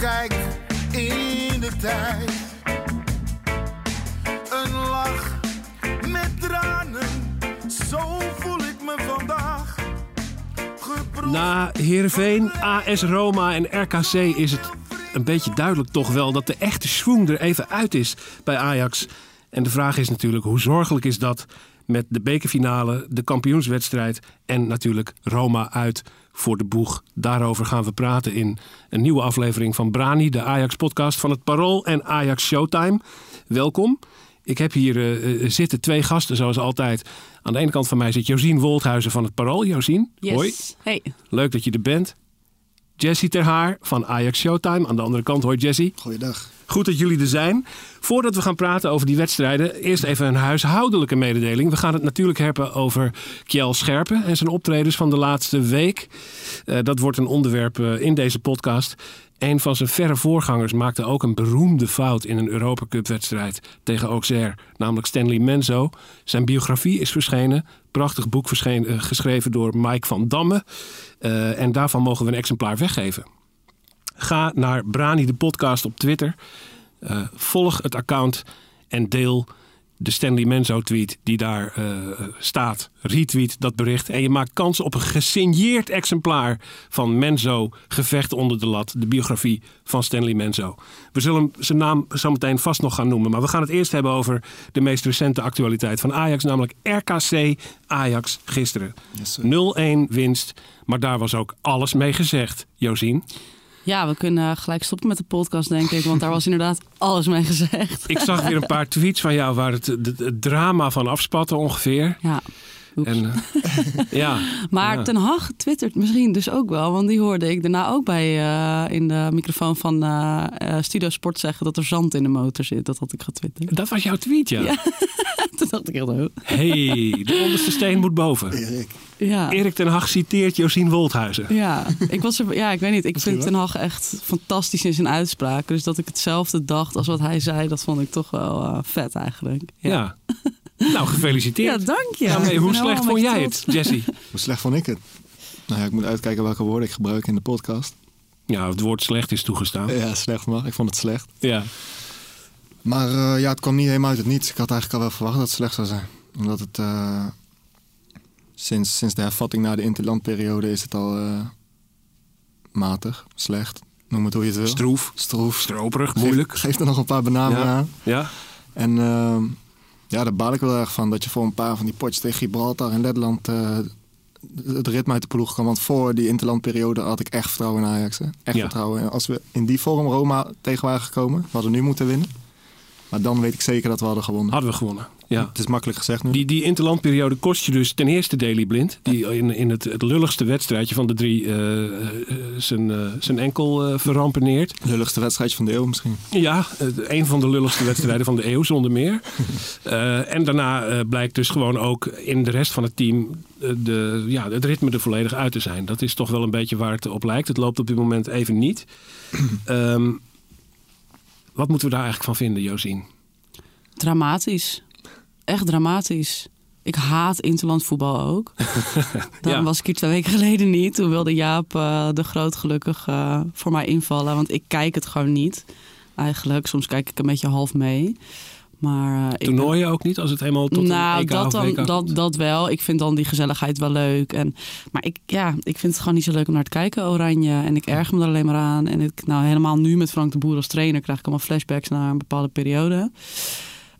Terugkijk in de tijd, een lach met tranen, zo voel ik me vandaag. Geproefd Na Heerenveen, AS Roma en RKC is het een beetje duidelijk toch wel dat de echte schwung er even uit is bij Ajax. En de vraag is natuurlijk hoe zorgelijk is dat met de bekerfinale, de kampioenswedstrijd en natuurlijk Roma uit voor de boeg. Daarover gaan we praten in een nieuwe aflevering van Brani, de Ajax-podcast van het Parool en Ajax Showtime. Welkom. Ik heb hier eh, eh, zitten twee gasten, zoals altijd. Aan de ene kant van mij zit Josien Wolthuizen van het Parool. Josien, Yes. hoi. Hey. Leuk dat je er bent. Jessie Terhaar van Ajax Showtime. Aan de andere kant, hoi Jessie. Goeiedag. Goed dat jullie er zijn. Voordat we gaan praten over die wedstrijden, eerst even een huishoudelijke mededeling. We gaan het natuurlijk hebben over Kjell Scherpen en zijn optredens van de laatste week. Eh, dat wordt een onderwerp eh, in deze podcast. Een van zijn verre voorgangers maakte ook een beroemde fout in een Europa Cup wedstrijd tegen Auxerre, namelijk Stanley Menzo. Zijn biografie is verschenen, prachtig boek verscheen, eh, geschreven door Mike van Damme. En daarvan mogen we een exemplaar weggeven. Ga naar Brani de podcast op Twitter. Eh, volg het account en deel de Stanley Menzo tweet die daar eh, staat. Retweet dat bericht en je maakt kans op een gesigneerd exemplaar van Menzo Gevecht onder de lat. De biografie van Stanley Menzo. We zullen zijn naam zo meteen vast nog gaan noemen. Maar we gaan het eerst hebben over de meest recente actualiteit van Ajax. Namelijk RKC Ajax gisteren. Yes, sir. 0-1 winst. Maar daar was ook alles mee gezegd. Josien. Ja, we kunnen gelijk stoppen met de podcast, denk ik. Want daar was inderdaad alles mee gezegd. Ik zag weer een paar tweets van jou waar het, het, het drama van afspatte ongeveer. Ja. En, eh, ja. maar ja. Ten Hag twittert misschien dus ook wel. Want die hoorde ik daarna ook bij eh, in de microfoon van eh, Studio Sport zeggen dat er zand in de motor zit. Dat had ik getwitterd. Dat was jouw tweet, ja. Ja. Toen dacht ik heel leuk. hey, de onderste steen moet boven. Erik. Ja. Erik ten Hag citeert Josien Woldhuizen. Ja, ik was er, ja, ik weet niet. Ik Misschien vind wel. Ten Hag echt fantastisch in zijn uitspraken. Dus dat ik hetzelfde dacht als wat hij zei, dat vond ik toch wel eh, vet eigenlijk. Ja. Nou, Ja, gefeliciteerd. dank je. Ja, Ik hoe ben slecht vond jij het, Jessie? Hoe slecht vond ik het? Nou ja, ik moet uitkijken welke woorden ik gebruik in de podcast. Ja, het woord slecht is toegestaan. Ja, slecht mag. Ik vond het slecht. Ja. Maar eh, ja, het kwam niet helemaal uit het niets. Ik had eigenlijk al wel verwacht dat het slecht zou zijn. Omdat het eh, sinds, sinds de hervatting na de interlandperiode is het al eh, matig, slecht. Noem het hoe je het wil. Stroef, Stroef. stroperig, moeilijk. Geef er nog een paar benamingen Ja. aan. Ja. En ehm, ja, daar baal ik wel erg van. Dat je voor een paar van die potjes tegen Gibraltar en Letland eh, het ritme uit de ploeg kwam. Want voor die interlandperiode had ik echt vertrouwen in Ajax. Hè? Echt Ja. vertrouwen. En als we in die vorm Roma tegen waren gekomen, we hadden nu moeten winnen. Maar dan weet ik zeker dat we hadden gewonnen. Hadden we gewonnen. Ja. Het is makkelijk gezegd nu. Die, die interlandperiode kost je dus ten eerste Daily Blind. Die in, in het, het lulligste wedstrijdje van de drie eh, eh, zijn, eh, zijn enkel eh verrampeneert. Lulligste wedstrijdje van de eeuw misschien. Ja, een van de lulligste wedstrijden van de eeuw, zonder meer. Eh, en daarna eh, blijkt dus gewoon ook in de rest van het team de, ja, het ritme er volledig uit te zijn. Dat is toch wel een beetje waar het op lijkt. Het loopt op dit moment even niet. Ehm, wat moeten we daar eigenlijk van vinden, Josien? Dramatisch. Echt dramatisch. Ik haat interlandvoetbal ook. Dan Ja. was ik hier twee weken geleden niet. Toen wilde Jaap eh, de Groot gelukkig eh, voor mij invallen. Want ik kijk het gewoon niet. Eigenlijk. Soms kijk ik een beetje half mee. Maar, ik ben- Toernooien ook niet, als het helemaal tot nou, een EK dat, dan, dat, dat wel. Ik vind dan die gezelligheid wel leuk. En, maar ik, ja, ik vind het gewoon niet zo leuk om naar te kijken, Oranje. En ik erger me er alleen maar aan. En ik, nou, helemaal nu met Frank de Boer als trainer krijg ik allemaal flashbacks naar een bepaalde periode.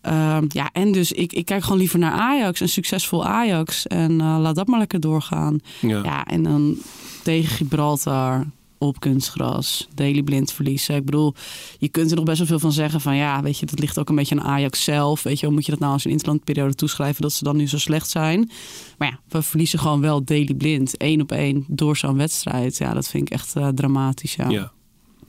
Ehm, ja, en dus ik, ik kijk gewoon liever naar Ajax, een succesvol Ajax. En eh, laat dat maar lekker doorgaan. Ja. Ja, en dan tegen Gibraltar op kunstgras, Daily Blind verliezen. Ik bedoel, je kunt er nog best wel veel van zeggen van ja, weet je, dat ligt ook een beetje aan Ajax zelf. Weet je, hoe moet je dat nou als een interlandperiode toeschrijven dat ze dan nu zo slecht zijn? Maar ja, we verliezen gewoon wel Daily Blind, één op één door zo'n wedstrijd. Ja, dat vind ik echt eh, dramatisch. Ja. Ja.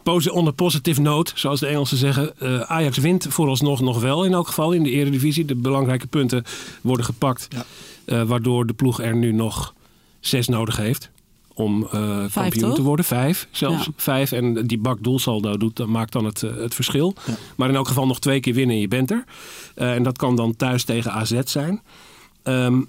Posi- on a positive note, zoals de Engelsen zeggen. eh, Ajax wint vooralsnog nog wel in elk geval in de eredivisie. De belangrijke punten worden gepakt. Ja. eh, waardoor de ploeg er nu nog zes nodig heeft. Om eh kampioen toch? te worden. Vijf zelfs. Ja. Vijf. En die bak doelsaldo doet, dat maakt dan het, het verschil. Ja. Maar in elk geval nog twee keer winnen en je bent er. En dat kan dan thuis tegen AZ zijn. Ehm,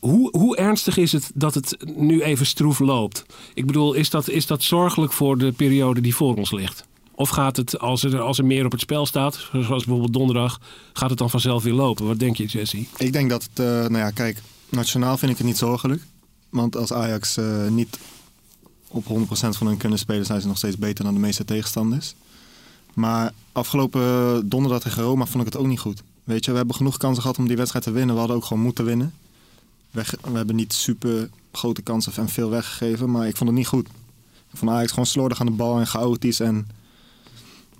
hoe, hoe ernstig is het dat het nu even stroef loopt? Ik bedoel, is dat, is dat zorgelijk voor de periode die voor ons ligt? Of gaat het, als er, als er meer op het spel staat, zoals bijvoorbeeld donderdag, gaat het dan vanzelf weer lopen? Wat denk je, Jesse? Ik denk dat het, eh, nou ja, kijk, nationaal vind ik het niet zorgelijk. Want als Ajax eh, niet op 100% van hun kunnen spelen, zijn ze nog steeds beter dan de meeste tegenstanders. Maar afgelopen donderdag tegen Roma vond ik het ook niet goed. Weet je, we hebben genoeg kansen gehad om die wedstrijd te winnen. We hadden ook gewoon moeten winnen. We, hebben niet super grote kansen en veel weggegeven, maar ik vond het niet goed. Ik vond Ajax gewoon slordig aan de bal en chaotisch. En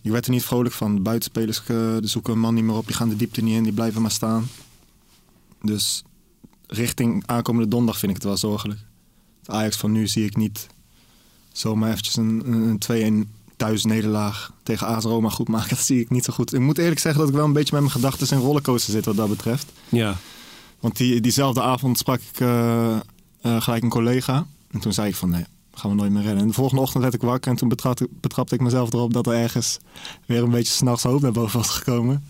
ik werd er niet vrolijk van. De buitenspelers uh, zoeken een man niet meer op, die gaan de diepte niet in, die blijven maar staan. Dus richting aankomende donderdag vind ik het wel zorgelijk. Het Ajax van nu zie ik niet zomaar eventjes een, een 2-1 thuis nederlaag tegen AS Roma goed maken. Dat zie ik niet zo goed. Ik moet eerlijk zeggen dat ik wel een beetje met mijn gedachten in rollercoaster zit wat dat betreft. Ja. Want die, diezelfde avond sprak ik uh, uh, gelijk een collega. En toen zei ik van nee, gaan we nooit meer rennen. En de volgende ochtend werd ik wakker en toen betrapte, betrapte ik mezelf erop dat er ergens weer een beetje s'nachts hoop naar boven was gekomen.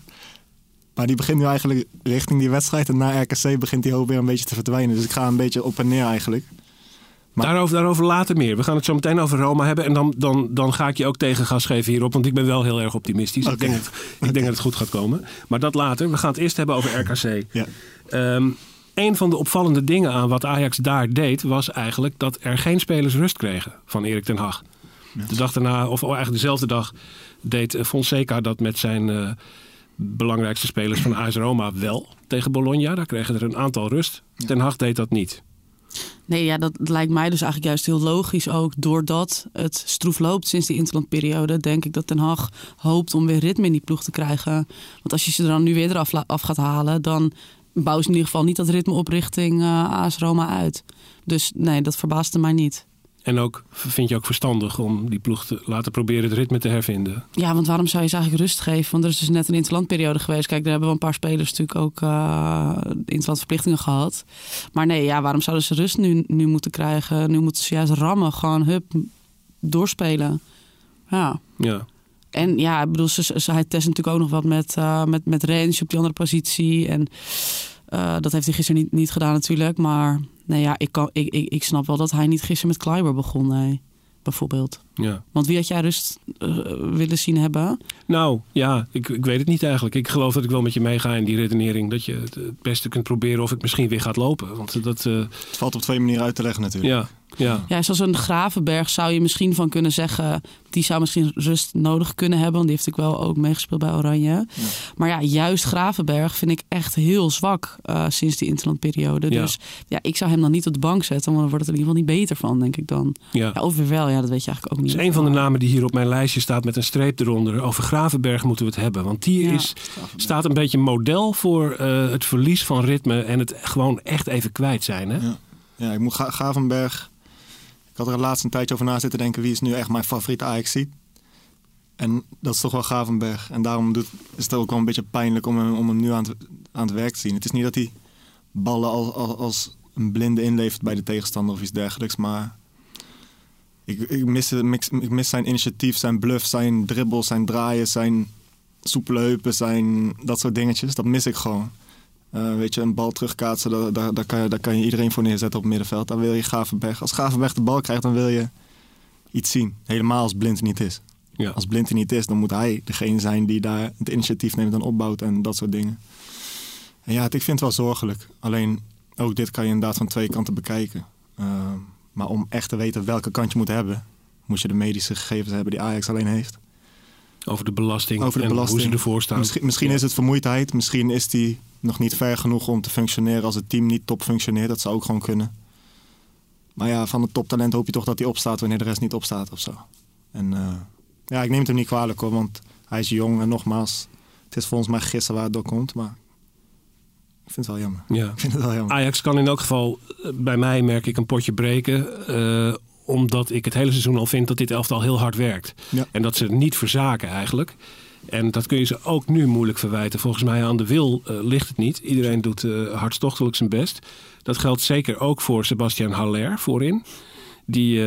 Maar die begint nu eigenlijk richting die wedstrijd. En na RKC begint die hoop weer een beetje te verdwijnen. Dus ik ga een beetje op en neer eigenlijk. Maar... Daarover, daarover later meer. We gaan het zo meteen over Roma hebben. En dan, dan, dan ga ik je ook tegengas geven hierop. Want ik ben wel heel erg optimistisch. Okay. Ik, denk dat, ik denk dat het goed gaat komen. Maar dat later. We gaan het eerst hebben over RKC. Ja. Um, een van de opvallende dingen aan wat Ajax daar deed... was eigenlijk dat er geen spelers rust kregen van Erik ten Hag. Ja. De dag daarna, of eigenlijk dezelfde dag... deed Fonseca dat met zijn... Uh, belangrijkste spelers van AS Roma wel tegen Bologna. Daar kregen er een aantal rust. Ja. Ten Hag deed dat niet. Nee, ja, dat lijkt mij dus eigenlijk juist heel logisch ook. Doordat het stroef loopt sinds die interlandperiode... denk ik dat Ten Hag hoopt om weer ritme in die ploeg te krijgen. Want als je ze er dan nu weer eraf af gaat halen... dan bouwen ze in ieder geval niet dat ritme op richting uh, AS Roma uit. Dus nee, dat verbaasde mij niet. En ook vind je ook verstandig om die ploeg te laten proberen het ritme te hervinden? Ja, want waarom zou je ze eigenlijk rust geven? Want er is dus net een interlandperiode geweest. Kijk, daar hebben we een paar spelers natuurlijk ook uh, interlandverplichtingen gehad. Maar nee, ja, waarom zouden ze rust nu, nu moeten krijgen? Nu moeten ze juist rammen, gewoon hup, doorspelen. Ja. Ja. En ja, ik bedoel, ze, ze, hij test natuurlijk ook nog wat met, uh, met, met Rens op die andere positie. En uh, dat heeft hij gisteren niet, niet gedaan natuurlijk. Maar nee, ja, ik, kan, ik, ik, ik snap wel dat hij niet gisteren met Kleiber begon. Nee bijvoorbeeld. Ja. Want wie had jij rust uh, willen zien hebben? Nou, ja, ik, ik weet het niet eigenlijk. Ik geloof dat ik wel met je meega in die redenering. Dat je het beste kunt proberen of het misschien weer gaat lopen. Want dat, uh... Het valt op twee manieren uit te leggen natuurlijk. Ja, ja. ja, zoals een Gravenberg zou je misschien van kunnen zeggen... die zou misschien rust nodig kunnen hebben. Want die heeft natuurlijk wel ook meegespeeld bij Oranje. Ja. Maar ja, juist Gravenberg vind ik echt heel zwak uh, sinds die interlandperiode. Ja. Dus ja, ik zou hem dan niet op de bank zetten. Want dan wordt het in ieder geval niet beter van, denk ik dan. Ja. ja of weer wel, ja, dat weet je eigenlijk ook niet. Is een van de namen die hier op mijn lijstje staat met een streep eronder. Over Gravenberg moeten we het hebben. Want die Ja. is, staat een beetje model voor eh, het verlies van ritme... en het gewoon echt even kwijt zijn. Hè? Ja, ja ik moet Ga- Gavenberg... Ik had er laatst een tijdje over na zitten denken... wie is nu echt mijn favoriete ajax En dat is toch wel Gavenberg. En daarom doet, is het ook wel een beetje pijnlijk om hem, om hem nu aan het, aan het werk te zien. Het is niet dat hij ballen als, als, als een blinde inlevert bij de tegenstander of iets dergelijks. Maar ik, ik, mis, ik mis zijn initiatief, zijn bluff, zijn dribbels, zijn draaien, zijn soepele heupen, zijn dat soort dingetjes. Dat mis ik gewoon. Uh, weet je, een bal terugkaatsen, daar, daar, daar, kan je, daar kan je iedereen voor neerzetten op het middenveld. Dan wil je Gavenberg. Als Gavenberg de bal krijgt, dan wil je iets zien. Helemaal als Blind niet is. Ja. Als Blind er niet is, dan moet hij degene zijn die daar het initiatief neemt en opbouwt en dat soort dingen. En ja, het, ik vind het wel zorgelijk. Alleen, ook dit kan je inderdaad van twee kanten bekijken. Uh, maar om echt te weten welke kant je moet hebben, moet je de medische gegevens hebben die Ajax alleen heeft. Over de belasting Over de en hoe ze ervoor staan. Misschien, misschien Ja. is het vermoeidheid, misschien is die nog niet ver genoeg om te functioneren als het team niet top functioneert. Dat zou ook gewoon kunnen. Maar ja, van het toptalent hoop je toch dat hij opstaat wanneer de rest niet opstaat of zo. En uh, ja, ik neem het hem niet kwalijk hoor, want hij is jong en nogmaals, het is volgens mij gissen waar het door komt. Maar ik vind het wel jammer. Ja. Ik vind het wel jammer. Ajax kan in elk geval, eh, bij mij merk ik, een potje breken. eh, omdat ik het hele seizoen al vind dat dit elftal heel hard werkt. Ja. En dat ze niet verzaken eigenlijk. En dat kun je ze ook nu moeilijk verwijten. Volgens mij aan de wil eh, ligt het niet. Iedereen doet eh, hartstochtelijk zijn best. Dat geldt zeker ook voor Sebastian Haller voorin. Die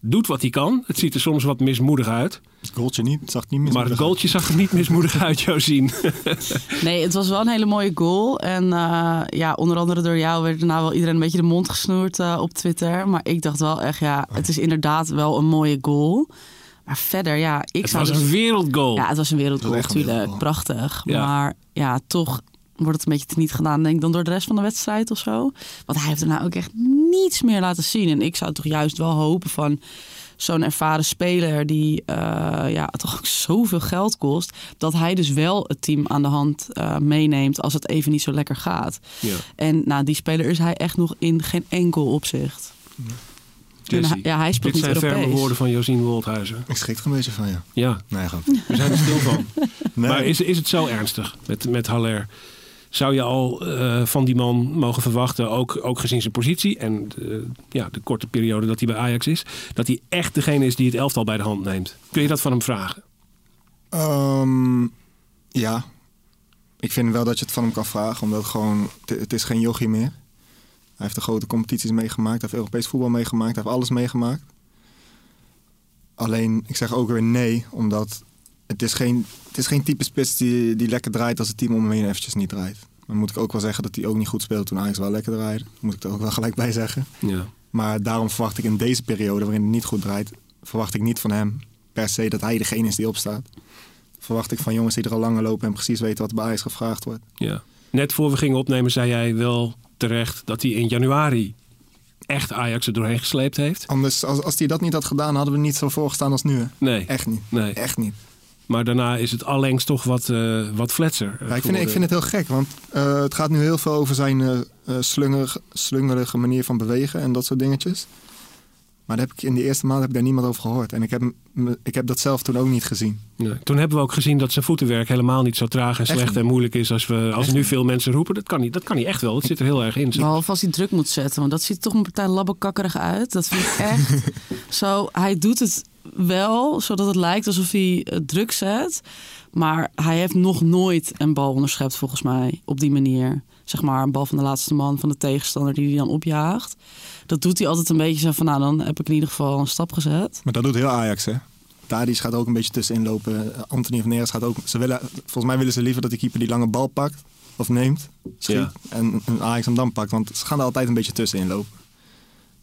doet wat hij kan. Het ziet er soms wat mismoedig uit. Het goaltje niet, het zag niet mis. Maar het goaltje zag er niet mismoedig uit, Josien. Nee, het was wel een hele mooie goal. En eh, ja, onder andere door jou werd daarna wel iedereen een beetje de mond gesnoerd eh, op Twitter. Maar ik dacht wel echt, ja, het is inderdaad wel een mooie goal. Maar verder, ja, ik Het zou was dus- een wereldgoal. Ja, het was een wereldgoal, Het natuurlijk. Prachtig. Ja. Maar ja, toch wordt het een beetje teniet gedaan, denk ik, dan door de rest van de wedstrijd of zo. Want hij heeft er nou ook echt niets meer laten zien. En ik zou toch juist wel hopen van zo'n ervaren speler die eh, ja, toch ook zoveel geld kost, dat hij dus wel het team aan de hand eh, meeneemt als het even niet zo lekker gaat. Ja. En nou, die speler is hij echt nog in geen enkel opzicht. Jessie, hij- ja, hij speelt Dit niet zijn ferme woorden van Josien Woldhuizen. Ik schrik er een beetje van, ja. Ja, Nee, gewoon. we zijn er stil van. Nee. Maar is, is het zo ernstig met, met Haller? Zou je al eh, van die man mogen verwachten, ook, ook gezien zijn positie en de, ja, de korte periode dat hij bij Ajax is, dat hij echt degene is die het elftal bij de hand neemt? Kun je dat van hem vragen? Ehm, ja. Ik vind wel dat je het van hem kan vragen, omdat gewoon, het, is geen jochie meer. Hij heeft de grote competities meegemaakt, heeft Europees voetbal meegemaakt, heeft alles meegemaakt. Alleen, ik zeg ook weer nee, omdat het is geen, het is geen type spits die, die lekker draait als het team om hem heen eventjes niet draait. Dan moet ik ook wel zeggen dat hij ook niet goed speelde toen Ajax wel lekker draaide. Moet ik er ook wel gelijk bij zeggen. Ja. Maar daarom verwacht ik in deze periode, waarin het niet goed draait, verwacht ik niet van hem per se dat hij degene is die opstaat. Verwacht ik van jongens die er al langer lopen en precies weten wat bij Ajax gevraagd wordt. Ja. Net voor we gingen opnemen, zei jij wel terecht dat hij in januari echt Ajax er doorheen gesleept heeft. Anders, als, als hij dat niet had gedaan, hadden we niet zo voorgestaan als nu. hè. Nee, Echt niet. nee. Echt niet. Maar daarna is het allengs toch wat, eh, wat fletser. eh, Ja, ik, vind, ik vind het heel gek, want eh, het gaat nu heel veel over zijn slungerig- slungerige manier van bewegen en dat soort dingetjes. Maar daar heb ik, in de eerste maand heb ik daar niemand over gehoord. En ik heb, ik heb dat zelf toen ook niet gezien. Nee. Toen hebben we ook gezien dat zijn voetenwerk helemaal niet zo traag en Echt slecht en moeilijk is als, we, als Echt nu veel mensen roepen. Dat kan niet, dat kan niet echt wel. Het zit er heel erg in. Behalve als hij druk moet zetten. Want dat ziet er toch een partij labbekakkerig uit. Dat vind ik echt zo. Hij doet het wel, zodat het lijkt alsof hij eh, druk zet. Maar hij heeft nog nooit een bal onderschept, volgens mij. Op die manier. Zeg maar, een bal van de laatste man van de tegenstander die hij dan opjaagt. Dat doet hij altijd een beetje zo van, nou, dan heb ik in ieder geval een stap gezet. Maar dat doet heel Ajax, hè? Tadic gaat ook een beetje tussenin lopen. Anthony van Neres gaat ook... Ze willen, volgens mij willen ze liever dat die keeper die lange bal pakt. Of neemt, schiet. Ja. En, en Ajax hem dan pakt. Want ze gaan er altijd een beetje tussenin lopen.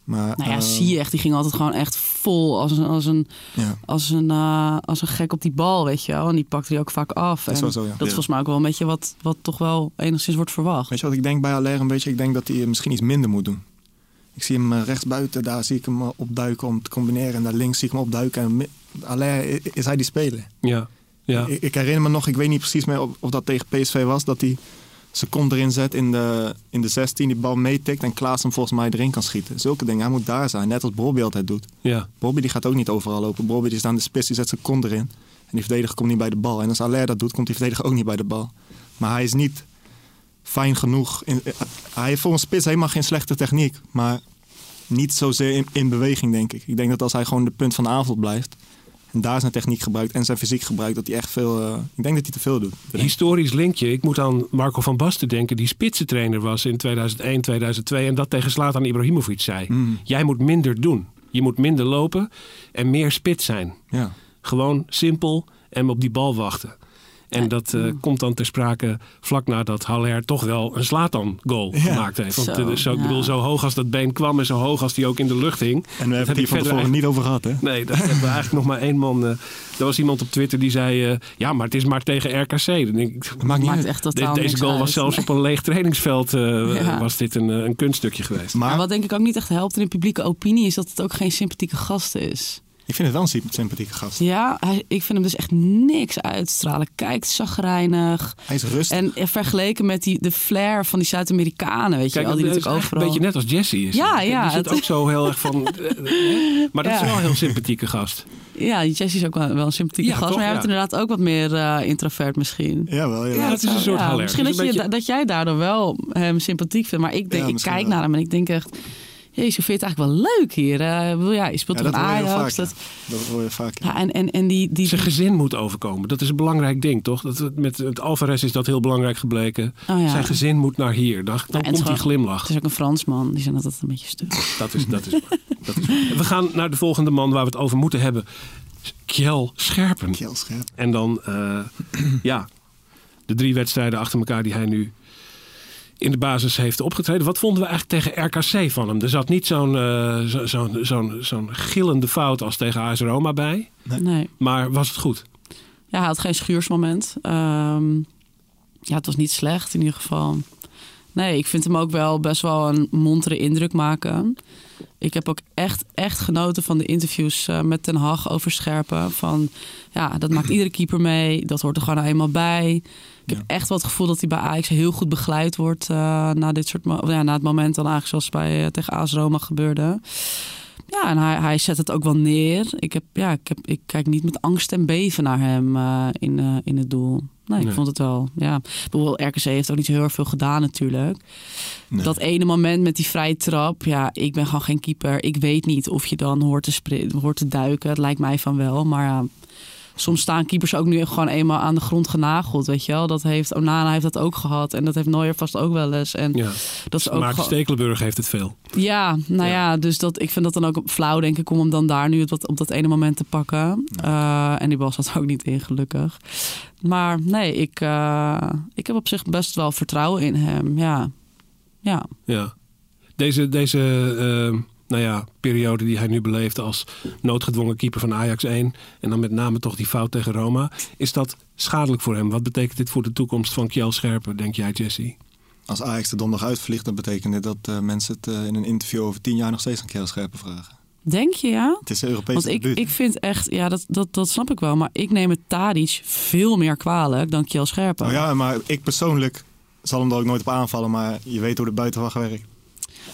Maar, Nou ja, eh, zie je echt, die ging altijd gewoon echt vol als een, als een, Ja. als een, eh, als een gek op die bal, weet je wel. En die pakte hij ook vaak af. Dat is En zo, ja. Dat is volgens mij ook wel een beetje wat, wat toch wel enigszins wordt verwacht. Weet je wat ik denk bij Aller een beetje? Ik denk dat hij misschien iets minder moet doen. Ik zie hem eh, rechtsbuiten, daar zie ik hem eh, opduiken om te combineren. En daar links zie ik hem opduiken. En i- is hij die speler? Ja, ja. Ik, ik herinner me nog, ik weet niet precies meer of, of dat tegen PSV was, dat hij kont erin zet in de, in de 16, die bal meetikt en Klaas hem volgens mij erin kan schieten. Zulke dingen, hij moet daar zijn, net als Bobby altijd doet. ja. Bobby die gaat ook niet overal lopen. Bobby die staat aan de spits, die zet kont erin. En die verdediger komt niet bij de bal. En als Aller dat doet, komt die verdediger ook niet bij de bal. Maar hij is niet fijn genoeg. In, eh, hij heeft voor een spits helemaal geen slechte techniek. Maar niet zozeer in, in beweging, denk ik. Ik denk dat als hij gewoon de punt van de avond blijft... en daar zijn techniek gebruikt en zijn fysiek gebruikt... dat hij echt veel... eh, ik denk dat hij te veel doet. Historisch linkje. Ik moet aan Marco van Basten denken, die spitsentrainer was in 2001, 2002 en dat tegen Zlatan Ibrahimovic zei. Mm, Jij moet minder doen. Je moet minder lopen en meer spits zijn. ja. Gewoon simpel en op die bal wachten. En dat eh, komt dan ter sprake vlak nadat Haller toch wel een Slatan-goal Ja. gemaakt heeft. Want Zo, eh, zo, ik bedoel, zo hoog als dat been kwam en zo hoog als die ook in de lucht hing. En we hebben heb het hier van tevoren niet over gehad, hè? Nee, dat hebben we eigenlijk nog maar één man. eh, er was iemand op Twitter die zei: eh, Ja, maar het is maar tegen RKC. Dan denk ik, Dat maakt niet Maakt echt de- totaal deze goal was zelfs op een leeg trainingsveld. eh, Ja. Was dit een, een kunststukje geweest. Maar Maar wat denk ik ook niet echt helpt in de publieke opinie... is dat het ook geen sympathieke gast is. Ik vind het wel een symp- sympathieke gast. Ja, hij, ik vind hem dus echt niks uitstralen. Kijkt zagrijnig. Hij is rustig. En vergeleken met die, de flair van die Zuid-Amerikanen, weet je Kijk, wel. Die dat natuurlijk overal... een beetje net als Jesse is. Ja, ja, Die zit ook zo heel erg van... eh, eh, maar dat is Ja. wel een heel sympathieke gast. Ja, die Jesse is ook wel, wel een sympathieke Ja, gast. toch? maar hij Ja. heeft inderdaad ook wat meer eh, introvert misschien. Jawel, jawel. Ja, het is een soort. Misschien Het dat, je, beetje- dat jij daardoor wel hem sympathiek vindt. Maar ik, denk, Ja, ik kijk wel. naar hem en ik denk echt... Jezus, vind je het eigenlijk wel leuk hier? Eh, ja, je speelt Ja, heel Ajax? vaak. dat, ja. Dat hoor je vaak. ja. ja, en, en, en die, die, Zijn gezin moet overkomen. Dat is een belangrijk ding, toch? Dat, met het Alvarez is dat heel belangrijk gebleken. Oh ja. Zijn gezin moet naar hier. Dan, dan komt die glimlach. Het is ook een Fransman, die zijn altijd een beetje stuk. Dat is, dat, is, dat is. We gaan naar de volgende man waar we het over moeten hebben. Kjell Scherpen. En dan, eh, ja, de drie wedstrijden achter elkaar die hij nu in de basis heeft opgetreden. Wat vonden we eigenlijk tegen RKC van hem? Er zat niet zo'n eh, zo, zo'n zo'n zo'n gillende fout als tegen AS Roma bij. Nee. Maar was het goed? Ja, hij had geen schuursmoment. Ehm, ja, het was niet slecht in ieder geval. Nee, ik vind hem ook wel best wel een montere indruk maken. Ik heb ook echt, echt genoten van de interviews eh, met Ten Hag over Scherpen. Van, ja, dat maakt iedere keeper mee. Dat hoort er gewoon eenmaal bij. Ik heb echt wel het gevoel dat hij bij Ajax heel goed begeleid wordt... eh, na, dit soort ja, na het moment dan eigenlijk zoals bij eh, tegen AS Roma gebeurde. Ja, en hij, hij zet het ook wel neer. Ik, heb, ja, ik, heb, ik kijk niet met angst en beven naar hem eh, in, in het doel. Nee, ik vond het wel. Ja. Bijvoorbeeld RKC heeft ook niet heel erg veel gedaan natuurlijk. Nee. Dat ene moment met die vrije trap. Ja, ik ben gewoon geen keeper. Ik weet niet of je dan hoort te, hoort te duiken. Het lijkt mij van wel. Maar ja, soms staan keepers ook nu gewoon eenmaal aan de grond genageld. Weet je wel? Dat heeft Onana heeft dat ook gehad. En dat heeft Neuer vast ook wel eens. En Ja. dat is ook gewoon- Stekelenburg heeft het veel. ja, nou Ja. ja. dus dat, ik vind dat dan ook flauw, denk ik, om hem dan daar nu op dat, op dat ene moment te pakken. Eh, en die bal zat ook niet in, gelukkig. Maar nee, ik, eh, ik heb op zich best wel vertrouwen in hem. Ja, ja. Ja. Deze, deze eh, nou ja, periode die hij nu beleeft als noodgedwongen keeper van Ajax 1... en dan met name toch die fout tegen Roma... is dat schadelijk voor hem? Wat betekent dit voor de toekomst van Kjell Scherpen, denk jij, Jesse? Als Ajax de donderdag uitvliegt, dan betekent dit dat eh, mensen het eh, in een interview over tien jaar nog steeds een keer scherpen vragen. Denk je ja? Het is een Europees Want ik, debuut. ik vind echt, ja, dat, dat, dat snap ik wel. Maar ik neem het Tadic veel meer kwalijk dan Kjell Scherpen. Oh ja, maar ik persoonlijk zal hem er ook nooit op aanvallen, maar je weet hoe de buitenwacht werkt.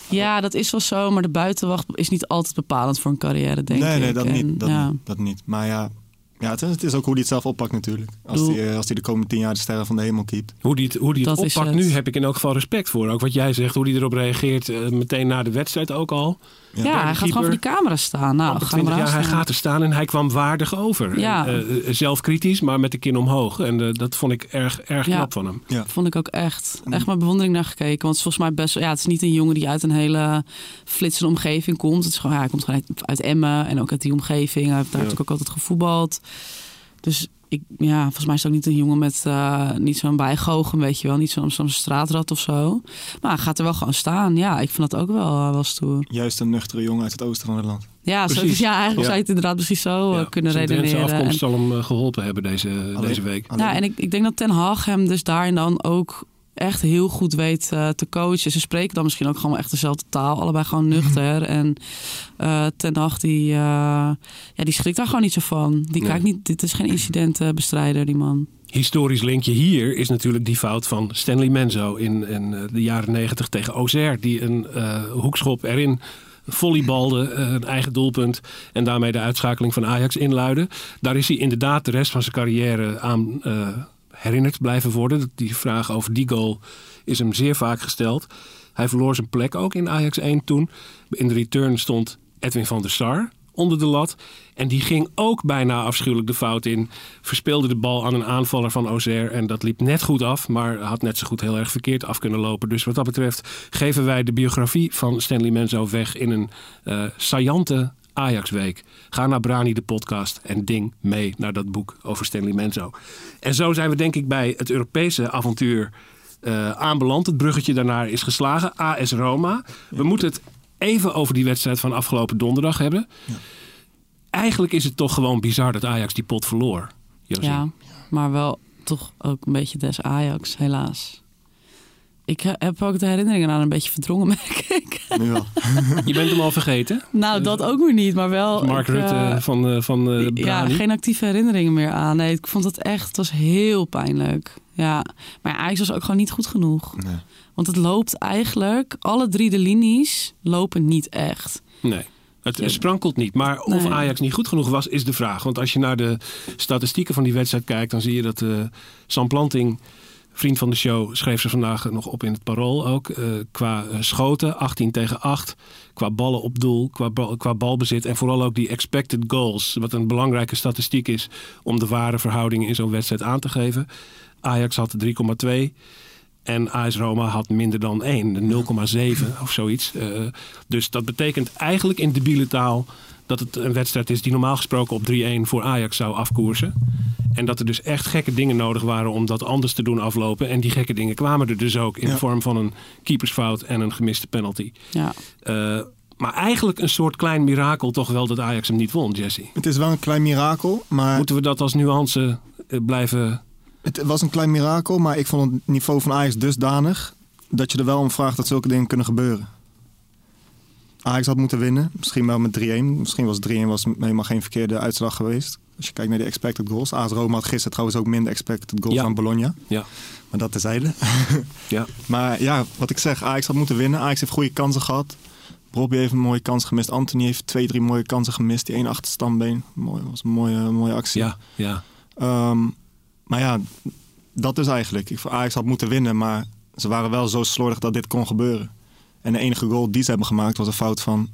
Ja, dat is wel zo. Maar de buitenwacht is niet altijd bepalend voor een carrière, denk nee, ik. nee, dat, En, niet, dat, ja. niet, dat niet. Maar ja, ja het, is, het is ook hoe hij het zelf oppakt natuurlijk. Als hij, eh, als hij de komende tien jaar de sterren van de hemel keept. Hoe die het, hoe die het Dat oppakt het. nu heb ik in elk geval respect voor. Ook wat jij zegt, hoe hij erop reageert eh, meteen na de wedstrijd ook al. Ja, hij gaat gewoon voor die camera staan. Nou, Amper ga maar 20 jaar, hij gaat er staan en hij kwam waardig over. Ja. En, eh, eh, zelf kritisch, maar met de kin omhoog. En eh, dat vond ik erg, erg Ja. knap van hem. Ja. Vond ik ook echt. Echt met bewondering naar gekeken. Want het is volgens mij best. Ja, het is niet een jongen die uit een hele flitsende omgeving komt. Het is gewoon, ja, hij komt gewoon uit, uit Emmen en ook uit die omgeving. Hij heeft daar Ja. natuurlijk ook altijd gevoetbald. Dus ik, ja, volgens mij is het ook niet een jongen met eh, niet zo'n bijgoochem, weet je wel. Niet zo'n zo'n straatrat of zo. Maar hij gaat er wel gewoon staan. Ja, ik vind dat ook wel, eh, wel stoer. Juist een nuchtere jongen uit het oosten van het land. Ja, zo, ja eigenlijk Ja. zou je het inderdaad precies zo eh, Ja, kunnen zijn redeneren. En- afkomst zal hem eh, geholpen hebben deze, Alleen- deze week. alleen- Ja, en ik, ik denk dat Ten Hag hem dus daarin dan ook echt heel goed weet eh, te coachen. Ze spreken dan misschien ook gewoon echt dezelfde taal. Allebei gewoon nuchter. en eh, Ten Hag, die, eh, ja, die schrikt daar gewoon niet zo van. Die Nee. kijkt niet, dit is geen incidentenbestrijder, die man. Historisch linkje hier is natuurlijk die fout van Stanley Menzo in, in de jaren negentig tegen Auxerre. Die een hoekschop erin volleybalde, een eigen doelpunt. En daarmee de uitschakeling van Ajax inluidde. Daar is hij inderdaad de rest van zijn carrière aan herinnerd blijven worden. Die vraag over die goal is hem zeer vaak gesteld. Hij verloor zijn plek ook in Ajax 1 toen. In de return stond Edwin van der Sar onder de lat. En die ging ook bijna afschuwelijk de fout in. Verspeelde de bal aan een aanvaller van Auxerre. En dat liep net goed af, maar had net zo goed heel erg verkeerd af kunnen lopen. Dus wat dat betreft geven wij de biografie van Stanley Menzo weg in een eh saillante Ajax-week. Ga naar Brani de podcast en ding mee naar dat boek over Stanley Menzo. En zo zijn we denk ik bij het Europese avontuur eh, aanbeland. Het bruggetje daarnaar is geslagen. AS Roma. We moeten het even over die wedstrijd van afgelopen donderdag hebben. Eigenlijk is het toch gewoon bizar dat Ajax die pot verloor. Josie. Ja, maar wel toch ook een beetje des Ajax, helaas. Ik he- heb ook de herinneringen aan een beetje verdrongen, merk ik. Nu wel. Je bent hem al vergeten. Nou, dat ook weer niet, maar wel... Mark ik, Rutte eh, van, eh, van eh Ja, geen actieve herinneringen meer aan. Nee, ik vond het echt, het was heel pijnlijk. Ja, maar ja, Ajax was ook gewoon niet goed genoeg. Nee. Want het loopt eigenlijk, alle drie de linies lopen niet echt. Nee. Het Ja. sprankelt niet. Maar of Nee. Ajax niet goed genoeg was, is de vraag. Want als je naar de statistieken van die wedstrijd kijkt, dan zie je dat eh Sam Planting Vriend van de show schreef ze vandaag nog op in het parool ook. eh, qua eh, schoten, 18 tegen 8. Qua ballen op doel, qua, qua balbezit. En vooral ook die expected goals. Wat een belangrijke statistiek is om de ware verhoudingen in zo'n wedstrijd aan te geven. Ajax had 3,2. En AS Roma had minder dan 1, de 0,7 of zoiets. Eh, dus dat betekent eigenlijk in debiele taal dat het een wedstrijd is die normaal gesproken op 3-1 voor Ajax zou afkoersen. En dat er dus echt gekke dingen nodig waren om dat anders te doen aflopen. En die gekke dingen kwamen er dus ook in Ja. de vorm van een keepersfout en een gemiste penalty. Ja. Eh, maar eigenlijk een soort klein mirakel toch wel dat Ajax hem niet won, Jesse. Het is wel een klein mirakel, maar Moeten we dat als nuance eh, blijven... het was een klein mirakel. Maar ik vond het niveau van Ajax dusdanig dat je er wel om vraagt dat zulke dingen kunnen gebeuren. Ajax had moeten winnen, misschien wel met 3-1. Misschien was 3-1 was helemaal geen verkeerde uitslag geweest. Als je kijkt naar de expected goals. AS Roma had gisteren trouwens ook minder expected goals Ja. dan Bologna. Ja, Maar dat terzijde. ja. Maar ja, wat ik zeg, Ajax had moeten winnen. Ajax heeft goede kansen gehad. Robbie heeft een mooie kans gemist. Anthony heeft twee, drie mooie kansen gemist. Die één achterstandbeen. Mooi, was een mooie, mooie actie. ja, ja. Ehm, maar ja, dat is eigenlijk. Ik vond Ajax had moeten winnen, maar ze waren wel zo slordig dat dit kon gebeuren. En de enige goal die ze hebben gemaakt was een fout van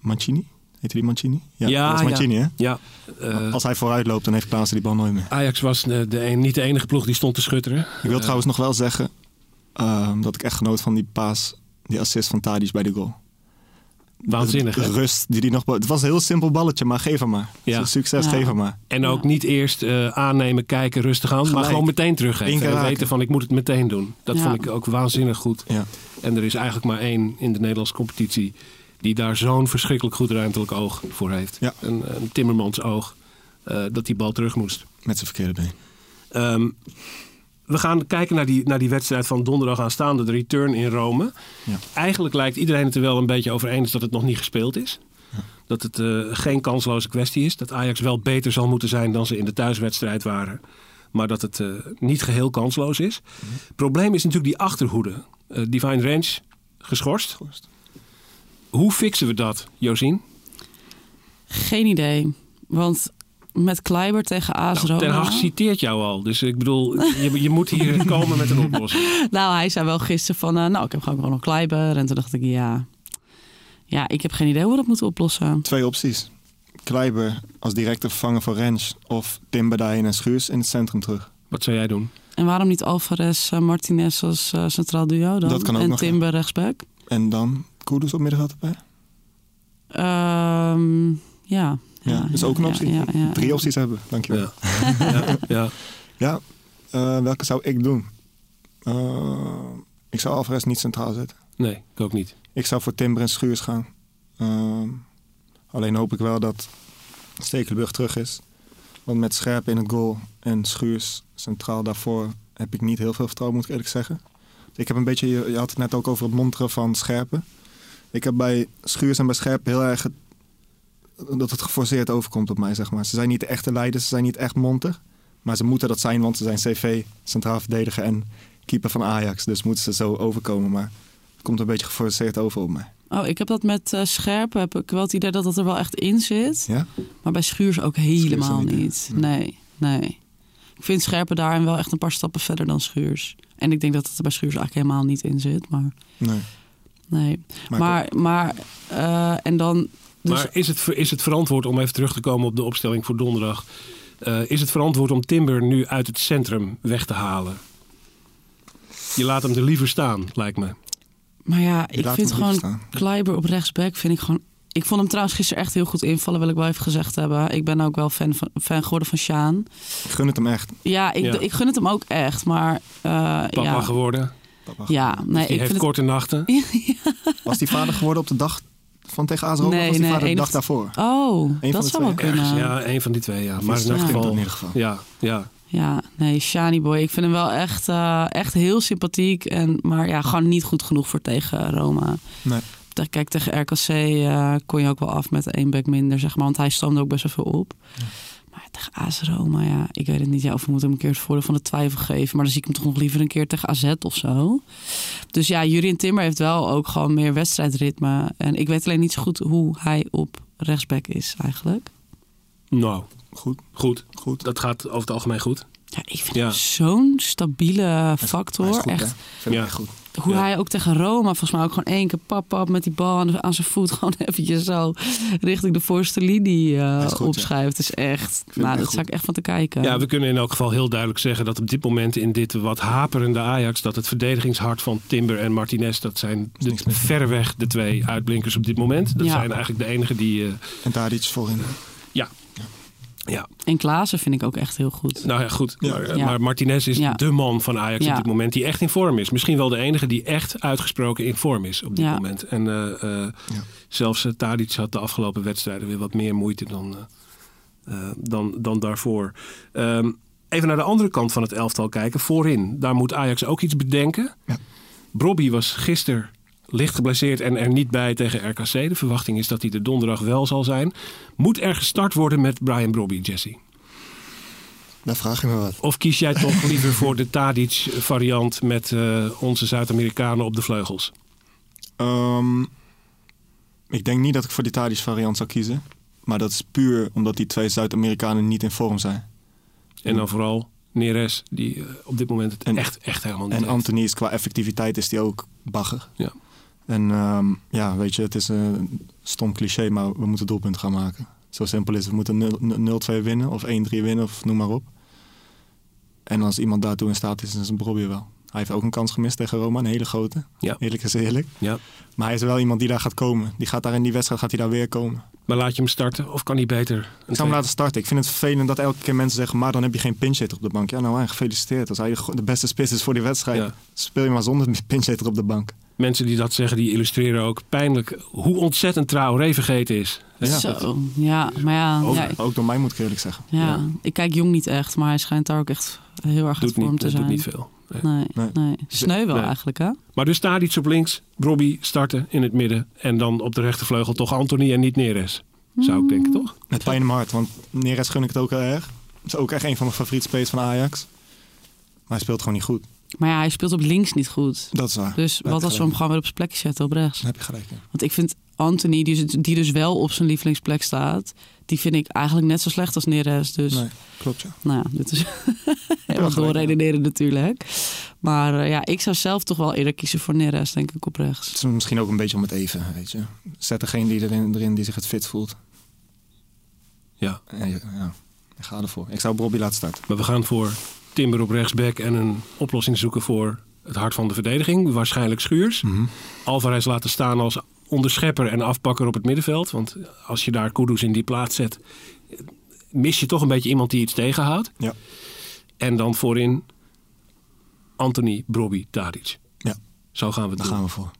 Mancini. Heette die Mancini? Ja, Ja, dat was Mancini, ja. hè? ja. eh, Als hij vooruit loopt, dan heeft Klaassen die bal nooit meer. Ajax was eh, de niet de enige ploeg die stond te schutteren. Ik wil Eh, trouwens nog wel zeggen ehm, dat ik echt genoot van die paas, die assist van Tadic bij de goal. Waanzinnig, De rust die die nog... Het was een heel simpel balletje, maar geef hem maar. Ja. Succes, Ja. geef hem maar. En ook niet eerst eh, aannemen, kijken, rustig aan, maar gewoon meteen teruggeven. En weten van ik moet het meteen doen. Dat Ja. vond ik ook waanzinnig goed. Ja. En er is eigenlijk maar één in de Nederlandse competitie die daar zo'n verschrikkelijk goed ruimtelijk oog voor heeft. Ja. Een, een Timmermans oog. eh, dat die bal terug moest. Met zijn verkeerde been. Ehm, we gaan kijken naar die, naar die wedstrijd van donderdag aanstaande, de return in Rome. Ja. Eigenlijk lijkt iedereen het er wel een beetje over eens dat het nog niet gespeeld is. Dat het eh, geen kansloze kwestie is. Dat Ajax wel beter zal moeten zijn dan ze in de thuiswedstrijd waren. Maar dat het eh, niet geheel kansloos is. Het probleem is natuurlijk die achterhoede. Eh, Divine Range geschorst. Hoe fixen we dat, Josien? Geen idee. Want met Kleiber tegen AS Nou, Ten. Hag citeert jou al. Dus ik bedoel, je, je moet hier komen met een oplossing. Nou, hij zei wel gisteren van... eh, nou, ik heb gewoon nog Kleiber. En toen dacht ik, ja... Ja, ik heb geen idee hoe we dat moeten oplossen. Twee opties. Kleiber als directe vervanger voor Rens of Timberdijn en Schuurs in het centrum terug. Wat zou jij doen? En waarom niet Alvarez, eh, Martinez als eh, centraal duo dan? Dat kan ook en nog. Timber rechtsback? En dan Koeders op middenveld erbij. Ehm, ja. Ja, dat is ook een optie. ja, ja, Drie opties hebben, dankjewel. Ja. ja, ja. Ja, eh, welke zou ik doen? Eh, ik zou Alvarez niet centraal zetten. Nee, ik ook niet. Ik zou voor Timber en Schuurs gaan. Ehm, alleen hoop ik wel dat Stekelenburg terug is. Want met Scherp in het goal en Schuurs centraal daarvoor heb ik niet heel veel vertrouwen, moet ik eerlijk zeggen. Ik heb een beetje, je, je had het net ook over het monteren van Scherpen. Ik heb bij Schuurs en bij Scherpen heel erg het- dat het geforceerd overkomt op mij, zeg maar. Ze zijn niet de echte leiders, ze zijn niet echt monter. Maar ze moeten dat zijn, want ze zijn CV, centraal verdediger en keeper van Ajax. Dus moeten ze zo overkomen. Maar het komt een beetje geforceerd over op mij. Oh, ik heb dat met eh Scherp. Heb ik wel het idee dat dat er wel echt in zit. Ja? Maar bij Schuurs ook helemaal niet. Nee, nee. Ik vind Scherpen daarin wel echt een paar stappen verder dan Schuurs. En ik denk dat het er bij Schuurs eigenlijk helemaal niet in zit. Maar Nee. nee. Maar Maar, maar, eh, en dan... Dus, Maar is het, is het verantwoord om even terug te komen op de opstelling voor donderdag? eh, is het verantwoord om Timber nu uit het centrum weg te halen? Je laat hem er liever staan, lijkt me. maar ja, ik vind gewoon. Kleiber op rechtsback vind ik gewoon... Ik vond hem trouwens gisteren echt heel goed invallen, wil ik wel even gezegd hebben. Ik ben ook wel fan, van, fan geworden van Sjaan. Ik gun het hem echt. Ja, ik, Ja. ik gun het hem ook echt, maar... eh, Papa ja, geworden. Papa. ja, nee, die ik heeft vind het... korte nachten. Was die vader geworden op de dag van tegen AS Roma? Nee, of was die nee, vader de dag daarvoor? Oh, dat zou wel kunnen. Ergens, ja, een van die twee, ja. Maar in Ja, elk in geval. ieder geval. Ja, ja. Ja, nee, Shani Boy. Ik vind hem wel echt, eh, echt heel sympathiek. En, maar ja, gewoon niet goed genoeg voor tegen Roma. Nee. Kijk, tegen RKC eh, kon je ook wel af met één back minder, zeg maar. Want hij stoomde ook best wel veel op. Maar tegen AS Roma, ja, ik weet het niet. Ja, of we moeten hem een keer het voordeel van de twijfel geven. Maar dan zie ik hem toch nog liever een keer tegen AZ of zo. Dus ja, Jurien Timmer heeft wel ook gewoon meer wedstrijdritme. En ik weet alleen niet zo goed hoe hij op rechtsback is eigenlijk. Nou, Goed, goed. goed. Dat gaat over het algemeen goed. Ja, ik vind Ja. hem zo'n stabiele Hij factor. is goed, hè? echt. Vind Ja. goed. Hoe Ja. hij ook tegen Roma volgens mij ook gewoon één keer pap pap met die bal aan, aan zijn voet gewoon eventjes zo richting de voorste linie eh, is goed, ja. opschuift. is echt, nou, dat zou ik echt van te kijken. Ja, we kunnen in elk geval heel duidelijk zeggen dat op dit moment in dit wat haperende Ajax, dat het verdedigingshart van Timber en Martinez, dat zijn de, verreweg de twee uitblinkers op dit moment. Dat Ja. zijn eigenlijk de enigen die. eh, En daar iets voorin. ja. Ja, En Klaassen vind ik ook echt heel goed. nou ja, goed. Ja. Maar, Ja. maar Martinez is Ja. de man van Ajax Ja. op dit moment die echt in vorm is. Misschien wel de enige die echt uitgesproken in vorm is op dit Ja. moment. En eh, eh, Ja. zelfs uh, Tadic had de afgelopen wedstrijden weer wat meer moeite dan, dan, dan daarvoor. Ehm, even naar de andere kant van het elftal kijken. Voorin, daar moet Ajax ook iets bedenken. Ja. Brobby was gisteren licht geblesseerd en er niet bij tegen RKC. De verwachting is dat hij er donderdag wel zal zijn. Moet er gestart worden met Brian Brobby, Jesse? Daar vraag je me wat. Of kies jij toch liever voor de Tadic-variant met eh, onze Zuid-Amerikanen op de vleugels? Ehm, ik denk niet dat ik voor die Tadic variant zou kiezen. Maar dat is puur omdat die twee Zuid-Amerikanen niet in vorm zijn. En dan vooral Neres, die eh, op dit moment het En- echt, echt helemaal niet En heeft. Anthony is qua effectiviteit is die ook bagger. Ja. En ehm, ja, weet je, het is een stom cliché, maar we moeten doelpunten gaan maken. Zo simpel is het. We moeten 0 0-2 winnen of 1-3 winnen of noem maar op. En als iemand daartoe in staat is, dan is Brobby wel. Hij heeft ook een kans gemist tegen Roma, een hele grote. Ja. Eerlijk is eerlijk. Ja. Maar hij is wel iemand die daar gaat komen. Die gaat daar in die wedstrijd gaat hij daar weer komen. Maar laat je hem starten of kan hij beter? een Ik zou hem laten starten. Ik vind het vervelend dat elke keer mensen zeggen... maar dan heb je geen pinchhitter op de bank. Ja, nou, gefeliciteerd. Als hij de- de beste spits is voor die wedstrijd... Ja. speel je maar zonder pinchhitter op de bank. Mensen die dat zeggen, die illustreren ook pijnlijk hoe ontzettend trouw Ray vergeten is. Ja. Zo, ja, maar ja, Ook, ja, ook door mij moet ik eerlijk zeggen. ja, Ja. ik kijk jong niet echt, maar hij schijnt daar ook echt heel erg Doet niet, te doet zijn. niet veel. Nee. Nee, Nee. nee. Sneu wel Nee. eigenlijk, hè? Maar dus staat iets op links, Brobby starten in het midden. En dan op de rechtervleugel toch Anthony en niet Neres. Zou ik denken, toch? Met pijn in mijn hart, want Neres gun ik het ook heel erg. Het is ook echt een van mijn favoriete spelers van Ajax. Maar hij speelt gewoon niet goed. Maar ja, hij speelt op links niet goed. Dat is waar. Dus wat als we hem gewoon weer op zijn plekje zetten op rechts? Dan heb je gelijk. Want ik vind Anthony, die, die dus wel op zijn lievelingsplek staat... die vind ik eigenlijk net zo slecht als Neres. Dus Nee, klopt ja. nou ja, dit is helemaal doorredeneren natuurlijk. Maar eh, ja, ik zou zelf toch wel eerder kiezen voor Neres, denk ik, op rechts. Het is misschien ook een beetje om het even, weet je. Zet degene die erin, erin die zich het fit voelt. Ja. En ja, ik ga ervoor. Ik zou Bobby laten starten. Maar we gaan voor Timber op rechtsback en een oplossing zoeken voor het hart van de verdediging. Waarschijnlijk Schuurs. Alvarez laten staan als onderschepper en afpakker op het middenveld. Want als je daar Kudus in die plaats zet, mis je toch een beetje iemand die iets tegenhoudt. Ja. En dan voorin Anthony, Brobby, Tadic. Ja. Zo gaan we het Daar doen. gaan we voor.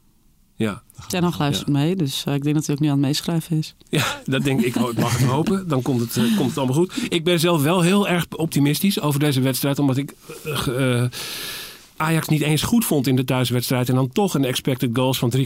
Ja. Ten Hag luistert mee, dus eh, ik denk dat hij ook nu aan het meeschrijven is. Ja, dat denk ik. Ik mag het hopen. Dan komt het, eh, komt het allemaal goed. Ik ben zelf wel heel erg optimistisch over deze wedstrijd. Omdat ik eh, eh, Ajax niet eens goed vond in de thuiswedstrijd. En dan toch een expected goals van 3,2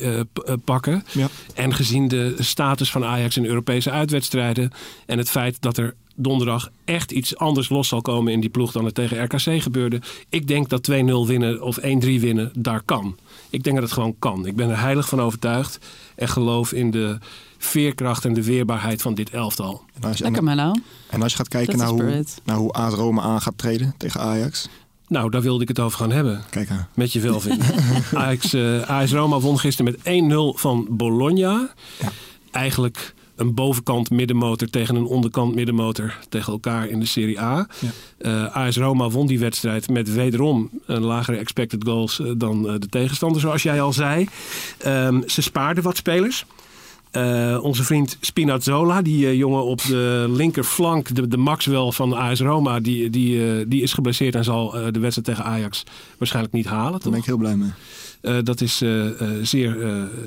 eh, p- eh, pakken. Ja. En gezien de status van Ajax in Europese uitwedstrijden. En het feit dat er donderdag echt iets anders los zal komen in die ploeg dan het tegen RKC gebeurde. Ik denk dat 2-0 winnen of 1-3 winnen daar kan. Ik denk dat het gewoon kan. Ik ben er heilig van overtuigd. En geloof in de veerkracht en de weerbaarheid van dit elftal. En als je, Lekker, en, Menno. en als je gaat kijken naar hoe, naar hoe AS Roma aan gaat treden tegen Ajax. Nou, daar wilde ik het over gaan hebben. Kijk aan. Met je velvin. Ajax, eh AS Roma won gisteren met 1-0 van Bologna. Ja. Eigenlijk een bovenkant middenmotor tegen een onderkant middenmotor tegen elkaar in de Serie A. Ja. Eh, AS Roma won die wedstrijd met wederom een lagere expected goals eh, dan eh, de tegenstander, zoals jij al zei. Ehm, ze spaarden wat spelers. Onze vriend Spinazzola, die jongen op de linkerflank, de, de Maxwell van AS Roma, die, die, die is geblesseerd en zal de wedstrijd tegen Ajax waarschijnlijk niet halen. Daar ben ik heel blij mee. Eh, dat is eh, eh, zeer,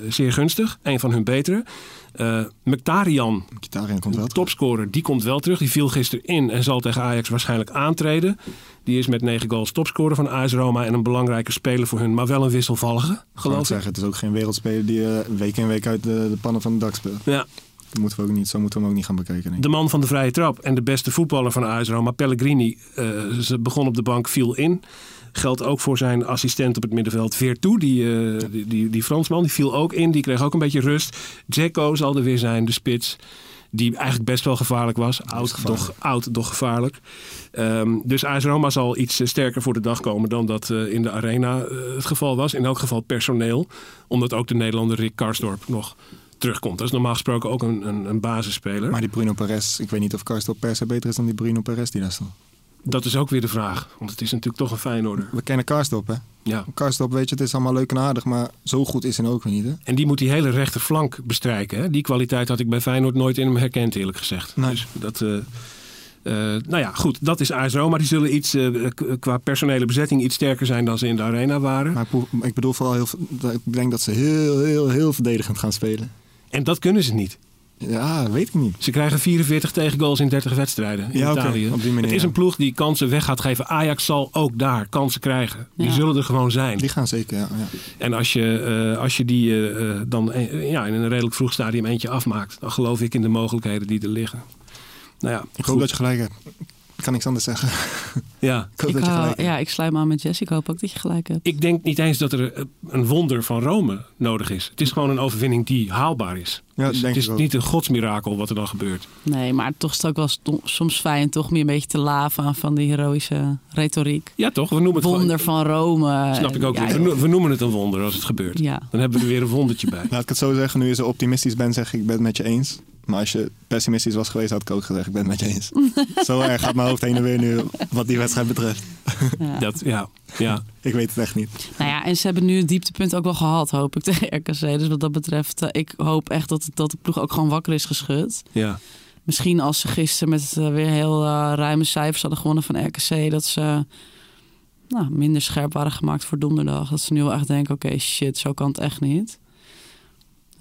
zeer gunstig. Een van hun betere. Eh Mkhitaryan, Mkhitaryan komt wel. de topscorer, die komt wel terug. Die viel gisteren in en zal tegen Ajax waarschijnlijk aantreden. Die is met negen goals topscorer van AS Roma en een belangrijke speler voor hun, maar wel een wisselvallige, Geloof ik. zeggen, het is ook geen wereldspeler die week in week uit de, de pannen van het dak speelt. Ja, Dat moeten we ook niet, zo moeten we hem ook niet gaan bekijken. de man van de vrije trap en de beste voetballer van AS Roma, Pellegrini, ze begon op de bank, viel in. Geldt ook voor zijn assistent op het middenveld, Veertoe. Die, eh, die, die, die Fransman, die viel ook in. Die kreeg ook een beetje rust. Dzeko zal er weer zijn, de spits. Die eigenlijk best wel gevaarlijk was. Oud, gevaarlijk. doch, oud doch gevaarlijk. Ehm, dus AS Roma zal iets eh, sterker voor de dag komen dan dat eh, in de arena het geval was. In elk geval personeel. Omdat ook de Nederlander Rick Karsdorp nog terugkomt. Dat is normaal gesproken ook een, een, een basisspeler. Maar die Bruno Perez, ik weet niet of Karstorp per se beter is dan die Bruno Perez die daar stond. Dat is ook weer de vraag. Want het is natuurlijk toch een Feyenoorder. We kennen Karstorp, hè? Ja. Karstorp, weet je, het is allemaal leuk en aardig, maar zo goed is hij ook weer niet, hè? En die moet die hele rechterflank bestrijken. Hè? Die kwaliteit had ik bij Feyenoord nooit in hem herkend, eerlijk gezegd. Nee. Dus dat, eh, eh, nou ja, goed, dat is AS Roma. Die zullen iets, eh, qua personele bezetting iets sterker zijn dan ze in de arena waren. Maar ik bedoel- ik bedoel vooral heel, ik denk dat ze heel, heel, heel verdedigend gaan spelen. En dat kunnen ze niet. Ja, weet ik niet. Ze krijgen 44 tegengoals in 30 wedstrijden in Ja, Italië. op die manier, het is ja. een ploeg die kansen weg gaat geven. Ajax zal ook daar kansen krijgen. Die Ja. zullen er gewoon zijn. Die gaan zeker, ja. ja. En als je, eh, als je die eh, eh, dan ja, in een redelijk vroeg stadium eentje afmaakt, dan geloof ik in de mogelijkheden die er liggen. Nou ja, Ik goed. hoop dat je gelijk hebt. Ik kan niks anders zeggen. ja. Ik hoop Ik, dat je hou- gelijk hebt. ja, ik sluit me aan met Jess. Ik hoop ook dat je gelijk hebt. Ik denk niet eens dat er eh, een wonder van Rome nodig is. Het is gewoon een overwinning die haalbaar is. Ja, Dus denk het is ik ook. niet een godsmirakel wat er dan gebeurt. Nee, maar toch is het ook wel soms fijn toch meer een beetje te laven aan van die heroïsche retoriek. Ja, toch? We noemen het Wonder gewoon. van Rome. Snap ik ook Ja, weer. We no- We noemen het een wonder als het gebeurt. Ja. Dan hebben we er weer een wondertje bij. Laat ik het zo zeggen, nu je zo optimistisch bent, zeg ik, ik ben het met je eens. Maar als je pessimistisch was geweest, had ik ook gezegd, ik ben het met je eens. zo erg gaat mijn hoofd heen en weer nu, wat die wedstrijd betreft. Ja. Dat, ja, ja. Ik weet het echt niet. Nou ja, en ze hebben nu het dieptepunt ook wel gehad, hoop ik, tegen RKC. Dus wat dat betreft, eh, ik hoop echt dat, dat de ploeg ook gewoon wakker is geschud. ja. Misschien als ze gisteren met eh, weer heel eh, ruime cijfers hadden gewonnen van RKC... dat ze nou, minder scherp waren gemaakt voor donderdag. Dat ze nu wel echt denken, oké, shit, zo kan het echt niet.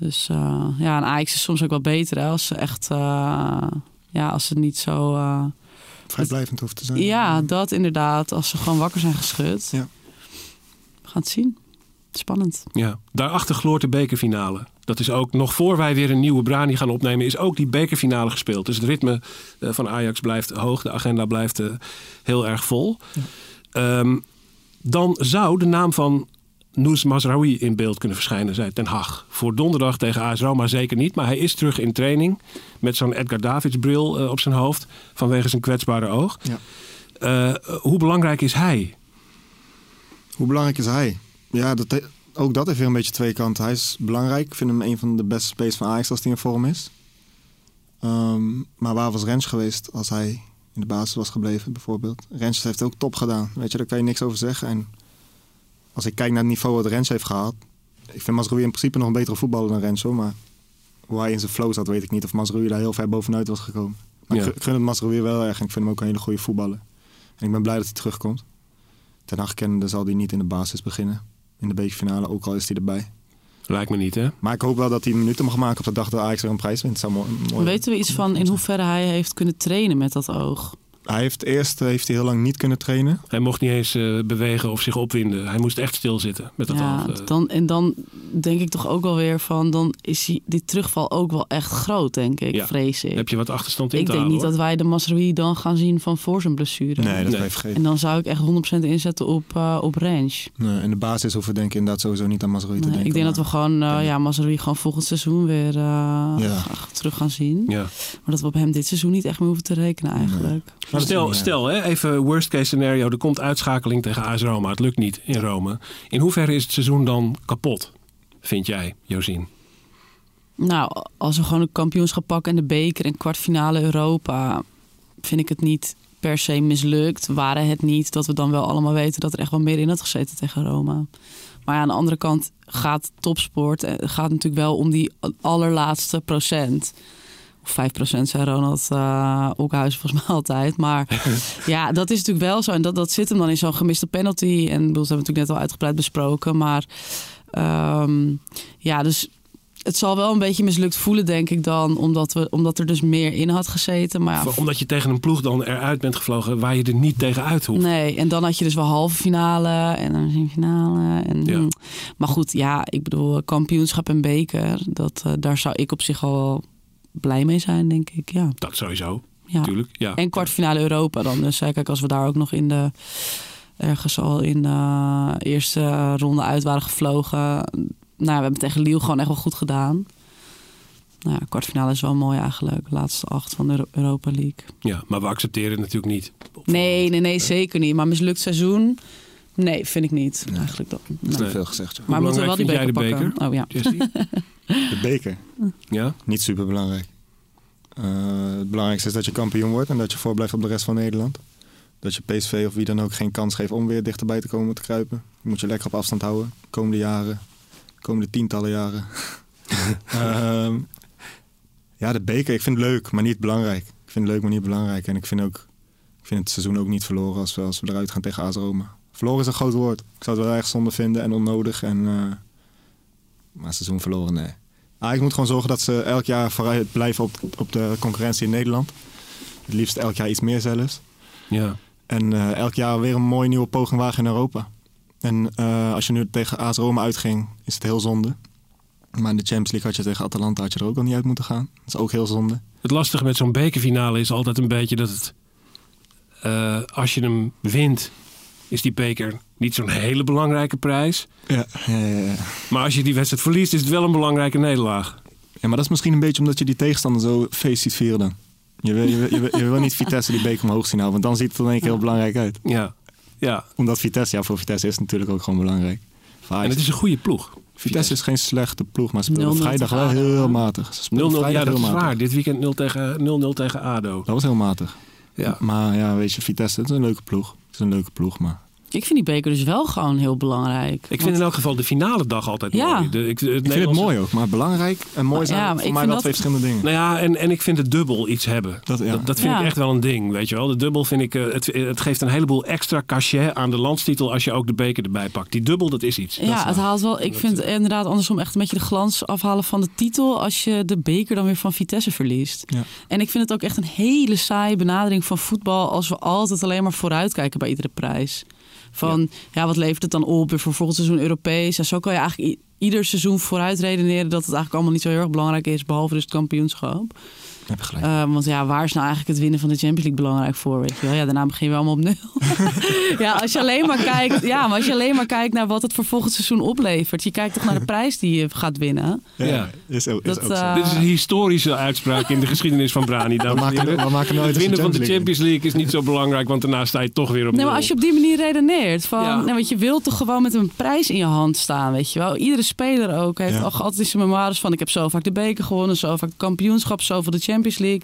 Dus eh, ja, en Ajax is soms ook wel beter hè, als ze echt... eh, ja, als ze niet zo... eh, Vrijblijvend hoeft te zijn. ja, dat inderdaad. Als ze gewoon wakker zijn geschud. Ja. We gaan het zien. Spannend. Ja, daarachter gloort de bekerfinale. Dat is ook nog voor wij weer een nieuwe Brani gaan opnemen, is ook die bekerfinale gespeeld. Dus het ritme eh, van Ajax blijft hoog, de agenda blijft heel erg vol. Ehm, dan zou de naam van Noes Mazraoui in beeld kunnen verschijnen, zei Ten Hag. Voor donderdag tegen AS Roma zeker niet, maar hij is terug in training met zo'n Edgar Davids bril eh, op zijn hoofd vanwege zijn kwetsbare oog. Ja. Eh, hoe belangrijk is hij? Hoe belangrijk is hij? Ja, dat, he- ook dat heeft weer een beetje twee kanten. Hij is belangrijk. Ik vind hem een van de beste spelers van Ajax als hij in vorm is. Ehm, maar waar was Rens geweest als hij in de basis was gebleven, bijvoorbeeld? Rens heeft ook top gedaan. Weet je, daar kan je niks over zeggen. En als ik kijk naar het niveau wat Rens heeft gehad... Ik vind Mazraoui in principe nog een betere voetballer dan Rens, hoor. Maar hoe hij in zijn flow zat, weet ik niet. Of Mazraoui daar heel ver bovenuit was gekomen. Maar Ja. ik, vind het Mazraoui wel erg. En ik vind hem ook een hele goede voetballer. En ik ben blij dat hij terugkomt. Ten Hag kennende zal hij niet in de basis beginnen. In de bekerfinale, ook al is hij erbij. Lijkt me niet, hè? Maar ik hoop wel dat hij minuten mag maken op de dag dat Ajax weer een prijs wint. Zou mooi, mooi Weten we iets van in hoeverre hij heeft kunnen trainen met dat oog? Hij heeft eerst heeft hij heel lang niet kunnen trainen. Hij mocht niet eens eh, bewegen of zich opwinden. Hij moest echt stilzitten met dat Ja, eh. dan, en dan denk ik toch ook wel weer van... dan is die, die terugval ook wel echt groot, denk ik, Ja. vrees ik. heb je wat achterstand in ik te denk halen, niet hoor. dat wij de Masrui dan gaan zien van voor zijn blessure. Nee, dat Nee. vergeten. En dan zou ik echt 100% inzetten op, eh op range. Nee, in de basis hoeven we denk ik inderdaad sowieso niet aan Mazraoui te Nee, denken. ik denk dat we gewoon uh, ja, Mazraoui gewoon volgend seizoen weer eh, Ja. terug gaan zien. Ja. Maar dat we op hem dit seizoen niet echt meer hoeven te rekenen eigenlijk. Maar Stel, stel hè, even worst case scenario. Er komt uitschakeling tegen AS Roma. Het lukt niet in Rome. In hoeverre is het seizoen dan kapot? Vind jij, Josien? Nou, als we gewoon een kampioenschap pakken en de beker en kwartfinale Europa, vind ik het niet per se mislukt. Waren het niet dat we dan wel allemaal weten dat er echt wel meer in had gezeten tegen Roma. Maar ja, aan de andere kant gaat topsport, eh, gaat natuurlijk wel om die allerlaatste procent. Of 5% zei Ronald uh, Oekhuis volgens mij altijd. Maar ja, dat is natuurlijk wel zo. En dat, dat zit hem dan in zo'n gemiste penalty. En bedoel, dat hebben we natuurlijk net al uitgebreid besproken. Maar um, ja, dus het zal wel een beetje mislukt voelen, denk ik dan. Omdat, we, omdat er dus meer in had gezeten. Maar ja, Omdat je tegen een ploeg dan eruit bent gevlogen waar je er niet tegen uit hoeft. Nee, en dan had je dus wel halve finale en dan een finale. En, Ja. Maar goed, ja, ik bedoel, kampioenschap en beker. Dat, uh, daar zou ik op zich al wel blij mee zijn, denk ik. Ja. Dat sowieso, ja. natuurlijk. Ja. En kwartfinale Europa dan. Dus kijk, als we daar ook nog in de ergens al in de eerste ronde uit waren gevlogen. Nou, we hebben tegen Lille gewoon echt wel goed gedaan. Nou ja, kwartfinale is wel mooi eigenlijk. Laatste acht van de Euro- Europa League. Ja, maar we accepteren het natuurlijk niet. Nee, nee, nee, zeker niet. Maar mislukt seizoen? Nee, vind ik niet. Eigenlijk dat. Dat is nee. te veel gezegd. Maar we moeten wel die beker, vind jij de pakken. Oh ja. De beker, ja? niet super belangrijk. het belangrijkste is dat je kampioen wordt en dat je voorblijft op de rest van Nederland. Dat je PSV of wie dan ook geen kans geeft om weer dichterbij te komen te kruipen. Je moet je lekker op afstand houden. De komende jaren. De komende tientallen jaren. Ehm, ja, de beker. Ik vind het leuk, maar niet belangrijk. Ik vind het leuk, maar niet belangrijk. En ik vind, ook, ik vind het seizoen ook niet verloren als we, als we eruit gaan tegen AS Roma. Verloren is een groot woord. Ik zou het wel erg zonde vinden en onnodig. En, eh, maar seizoen verloren, nee. Ah, ik moet gewoon zorgen dat ze elk jaar vooruit blijven op, op de concurrentie in Nederland. Het liefst elk jaar iets meer zelfs. Ja. En eh, elk jaar weer een mooie nieuwe poging wagen in Europa. En eh, als je nu tegen AS Roma uitging, is het heel zonde. Maar in de Champions League had je tegen Atalanta had je er ook al niet uit moeten gaan. Dat is ook heel zonde. Het lastige met zo'n bekerfinale is altijd een beetje dat het... als je hem wint, is die beker niet zo'n hele belangrijke prijs. Ja, ja, ja, ja. Maar als je die wedstrijd verliest, is het wel een belangrijke nederlaag. Ja, maar dat is misschien een beetje omdat je die tegenstander zo feest ziet vieren dan. Je wil, je, wil, je, wil, je wil niet Vitesse die beker omhoog zien houden, want dan ziet het er in één keer heel belangrijk uit. Ja. ja. Omdat Vitesse, ja, voor Vitesse is het natuurlijk ook gewoon belangrijk. En het is een goede ploeg. Vitesse is geen slechte ploeg, maar ze 0-0 speelden vrijdag wel heel matig. Ze 0-0, speelden ja, vrijdag dat heel is waar. Dit weekend 0 tegen, 0-0 tegen ADO. Dat was heel matig. Ja. Maar ja, weet je, Vitesse, het is een leuke ploeg. Het is een leuke ploeg, maar... Ik vind die beker dus wel gewoon heel belangrijk. Ik vind in elk geval de finale dag altijd Ja. mooi. De, ik, het Ik vind het mooi ook, maar belangrijk en mooi zijn Ja, maar voor ik mij vind wel dat- twee verschillende dingen. Nou ja, en, en ik vind het dubbel iets hebben. Dat, Dat, ja. dat, vind Ja. ik echt wel een ding, weet je wel. De dubbel vind ik, eh, het, het geeft een heleboel extra cachet aan de landstitel als je ook de beker erbij pakt. Die dubbel, dat is iets. Dat Ja, is het haalt wel. Ik vind inderdaad andersom echt een beetje de glans afhalen van de titel als je de beker dan weer van Vitesse verliest. Ja. En ik vind het ook echt een hele saaie benadering van voetbal als we altijd alleen maar vooruitkijken bij iedere prijs. Van ja, wat levert het dan op voor volgend seizoen Europees? Ja, zo kan je eigenlijk ieder seizoen vooruit redeneren dat het eigenlijk allemaal niet zo heel erg belangrijk is, behalve dus het kampioenschap. Heb je gelijk. Eh, want ja, waar is nou eigenlijk het winnen van de Champions League belangrijk voor? Weet je wel? Ja, daarna begin je wel allemaal op nul. ja, als je alleen maar kijkt, ja, maar als je alleen maar kijkt naar wat het voor volgend seizoen oplevert. Je kijkt toch naar de prijs die je gaat winnen. ja. is ook, is Dat, ook zo. eh, Dit is een historische uitspraak in de geschiedenis van Brani. we, maken, we maken nooit Het winnen van de Champions League is niet zo belangrijk, want daarna sta je toch weer op Nee, maar nul. als je op die manier redeneert, van, Ja. nee, want je wilt toch gewoon met een prijs in je hand staan, weet je wel. Iedere speler ook heeft Ja. al altijd zijn memoires van, ik heb zo vaak de beker gewonnen, zo vaak kampioenschap, zoveel de Champions League.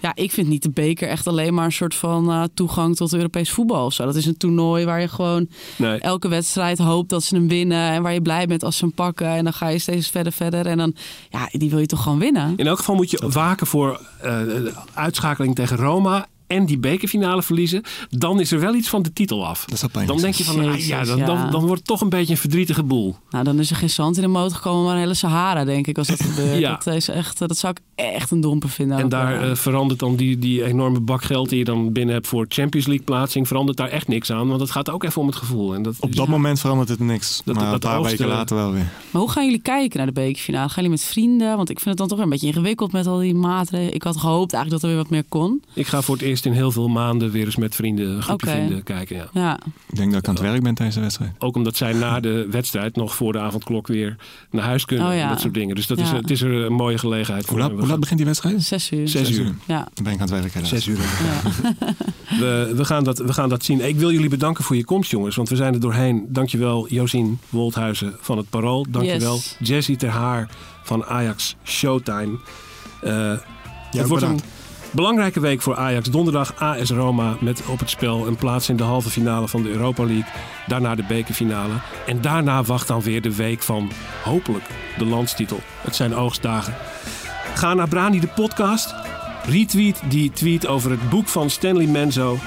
Ja, ik vind niet de beker echt alleen maar een soort van eh, toegang tot Europees voetbal of zo. Dat is een toernooi waar je gewoon Nee. elke wedstrijd hoopt dat ze hem winnen en waar je blij bent als ze hem pakken. En dan ga je steeds verder, verder en dan, ja, die wil je toch gewoon winnen. In elk geval moet je waken voor eh, de uitschakeling tegen Roma en die bekerfinale verliezen. Dan is er wel iets van de titel af. Dat zou pijnlijk Dan denk je van, ah, Jezus, ja, dan, ja. Dan, dan wordt het toch een beetje een verdrietige boel. Nou, dan is er geen zand in de motor gekomen, maar een hele Sahara, denk ik, als dat gebeurt. Ja. Dat, is echt, dat zou ik echt een domper vinden. En daar eh, verandert dan die, die enorme bak geld die je dan binnen hebt voor Champions League plaatsing, verandert daar echt niks aan. Want het gaat ook even om het gevoel. En dat Op dat moment verandert het niks. Dat- maar dat een paar oogsten- weken later wel weer. Maar hoe gaan jullie kijken naar de bekerfinale? Gaan jullie met vrienden? Want ik vind het dan toch een beetje ingewikkeld met al die maatregelen. Ik had gehoopt eigenlijk dat er weer wat meer kon. Ik ga voor het eerst in heel veel maanden weer eens met vrienden, een groepje vrienden kijken. Ja. Ja, Ik denk dat ik aan het werk ben tijdens de wedstrijd. Ook omdat zij na de wedstrijd nog voor de avondklok weer naar huis kunnen. Oh ja. En dat soort dingen. Dus dat is, het is er een mooie gelegenheid voor. Hoe laat, hoe laat begint die wedstrijd? zes uur. Zes uur. Ja, Dan ben ik aan het werk helaas. Zes uur. ja. We, we, gaan dat, we gaan dat zien. Ik wil jullie bedanken voor je komst, jongens. Want we zijn er doorheen. Dankjewel, Josien Wolthuizen van het Parool. Dankjewel, Yes. Jessie Ter Haar van Ajax Showtime. Eh, Ja, het wordt een bedankt. Belangrijke week voor Ajax. Donderdag AS Roma met op het spel een plaats in de halve finale van de Europa League. Daarna de bekerfinale. En daarna wacht dan weer de week van hopelijk de landstitel. Het zijn oogstdagen. Ga naar Brani de podcast. Retweet die tweet over het boek van Stanley Menzo.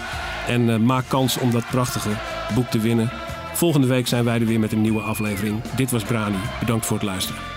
En eh, maak kans om dat prachtige boek te winnen. Volgende week zijn wij er weer met een nieuwe aflevering. Dit was Brani. Bedankt voor het luisteren.